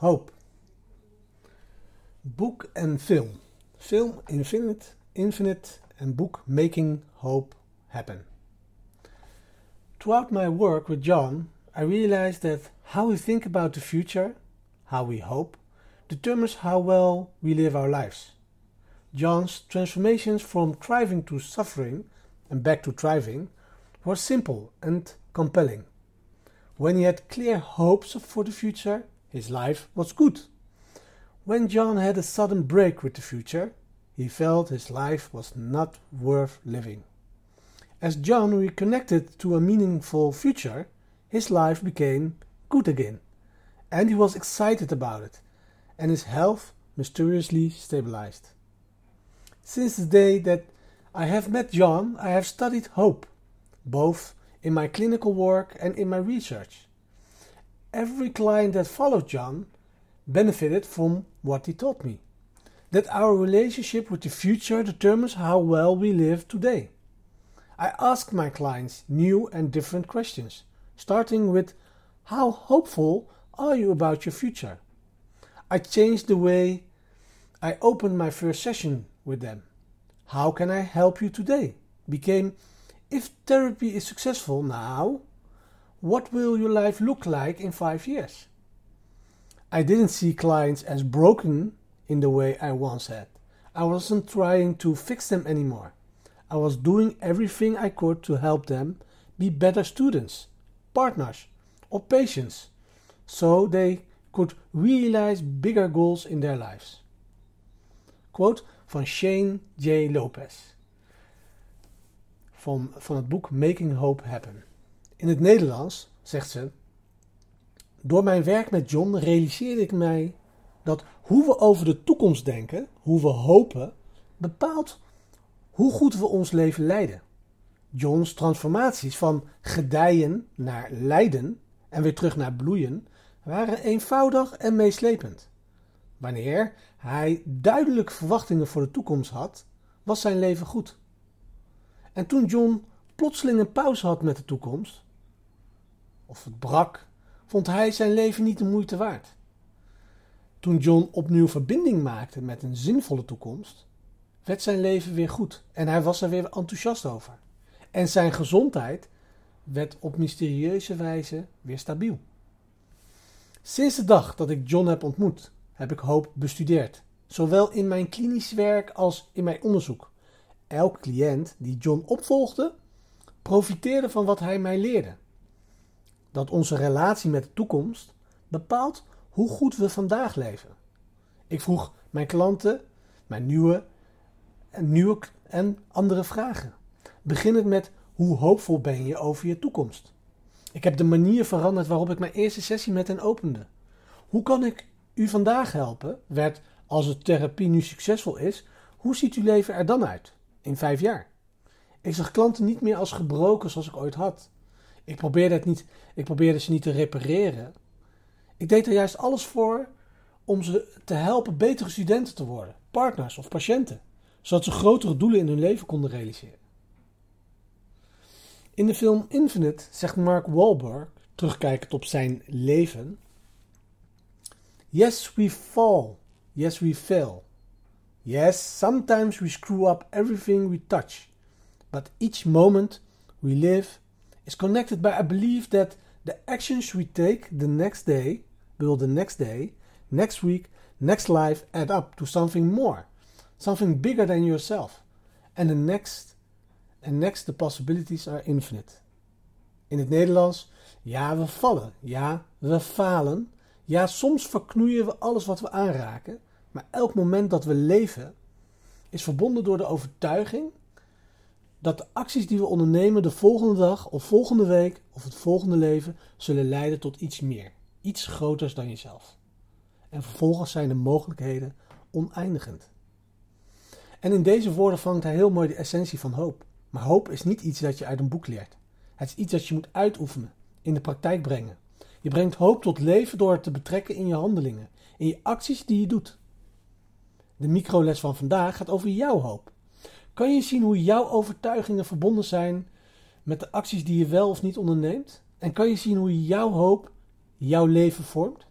Hope. Boek en film. Film Infinite, Infinite en boek Making Hope Happen. Throughout my work with John, I realized that how we think about the future, how we hope, determines how well we live our lives. John's transformations from thriving to suffering and back to thriving were simple and compelling. When he had clear hopes for the future, his life was good. When John had a sudden break with the future, he felt his life was not worth living. As John reconnected to a meaningful future, his life became good again, and he was excited about it, and his health mysteriously stabilized. Since the day that I have met John, I have studied hope, both in my clinical work and in my research. Every client that followed John benefited from what he taught me. That our relationship with the future determines how well we live today. I ask my clients new and different questions, starting with How hopeful are you about your future? I changed the way I opened my first session with them. How can I help you today? became if therapy is successful now, what will your life look like in five years? I didn't see clients as broken in the way I once had. I wasn't trying to fix them anymore. I was doing everything I could to help them be better students, partners, or patients, so they could realize bigger goals in their lives. Quote van Shane J. Lopez. van, van het boek Making Hope Happen. In het Nederlands zegt ze: Door mijn werk met John realiseerde ik mij dat hoe we over de toekomst denken, hoe we hopen, bepaalt hoe goed we ons leven leiden. John's transformaties van gedijen naar lijden en weer terug naar bloeien waren eenvoudig en meeslepend. Wanneer hij duidelijk verwachtingen voor de toekomst had, was zijn leven goed. En toen John plotseling een pauze had met de toekomst, of het brak, vond hij zijn leven niet de moeite waard. Toen John opnieuw verbinding maakte met een zinvolle toekomst, werd zijn leven weer goed en hij was er weer enthousiast over. En zijn gezondheid werd op mysterieuze wijze weer stabiel. Sinds de dag dat ik John heb ontmoet, heb ik hoop bestudeerd, zowel in mijn klinisch werk als in mijn onderzoek. Elk cliënt die John opvolgde, profiteerde van wat hij mij leerde. Dat onze relatie met de toekomst bepaalt hoe goed we vandaag leven. Ik vroeg mijn klanten mijn nieuwe en, nieuwe en andere vragen. Beginnend met hoe hoopvol ben je over je toekomst? Ik heb de manier veranderd waarop ik mijn eerste sessie met hen opende. Hoe kan ik u vandaag helpen? Werd als de therapie nu succesvol is, hoe ziet uw leven er dan uit? in vijf jaar. Ik zag klanten niet meer als gebroken zoals ik ooit had. Ik probeerde, niet, ik ze niet te repareren. Ik deed er juist alles voor om ze te helpen betere studenten te worden, partners of patiënten, zodat ze grotere doelen in hun leven konden realiseren. In de film Infinite zegt Mark Wahlberg, terugkijkend op zijn leven: Yes, we fall. Yes, we fail. Yes, sometimes we screw up everything we touch, but each moment we live is connected by a belief that the actions we take the next day will the next day, next week, next life add up to something more, something bigger than yourself. And the next and next the possibilities are infinite. In het Nederlands, ja, we vallen, ja, we falen, ja, soms verknoeien we alles wat we aanraken, maar elk moment dat we leven is verbonden door de overtuiging dat de acties die we ondernemen de volgende dag of volgende week of het volgende leven zullen leiden tot iets meer, iets groters dan jezelf. En vervolgens zijn de mogelijkheden oneindigend. En in deze woorden vangt hij heel mooi de essentie van hoop. Maar hoop is niet iets dat je uit een boek leert. Het is iets dat je moet uitoefenen, in de praktijk brengen. Je brengt hoop tot leven door het te betrekken in je handelingen, in je acties die je doet. De microles van vandaag gaat over jouw hoop. Kan je zien hoe jouw overtuigingen verbonden zijn met de acties die je wel of niet onderneemt? En kan je zien hoe jouw hoop jouw leven vormt?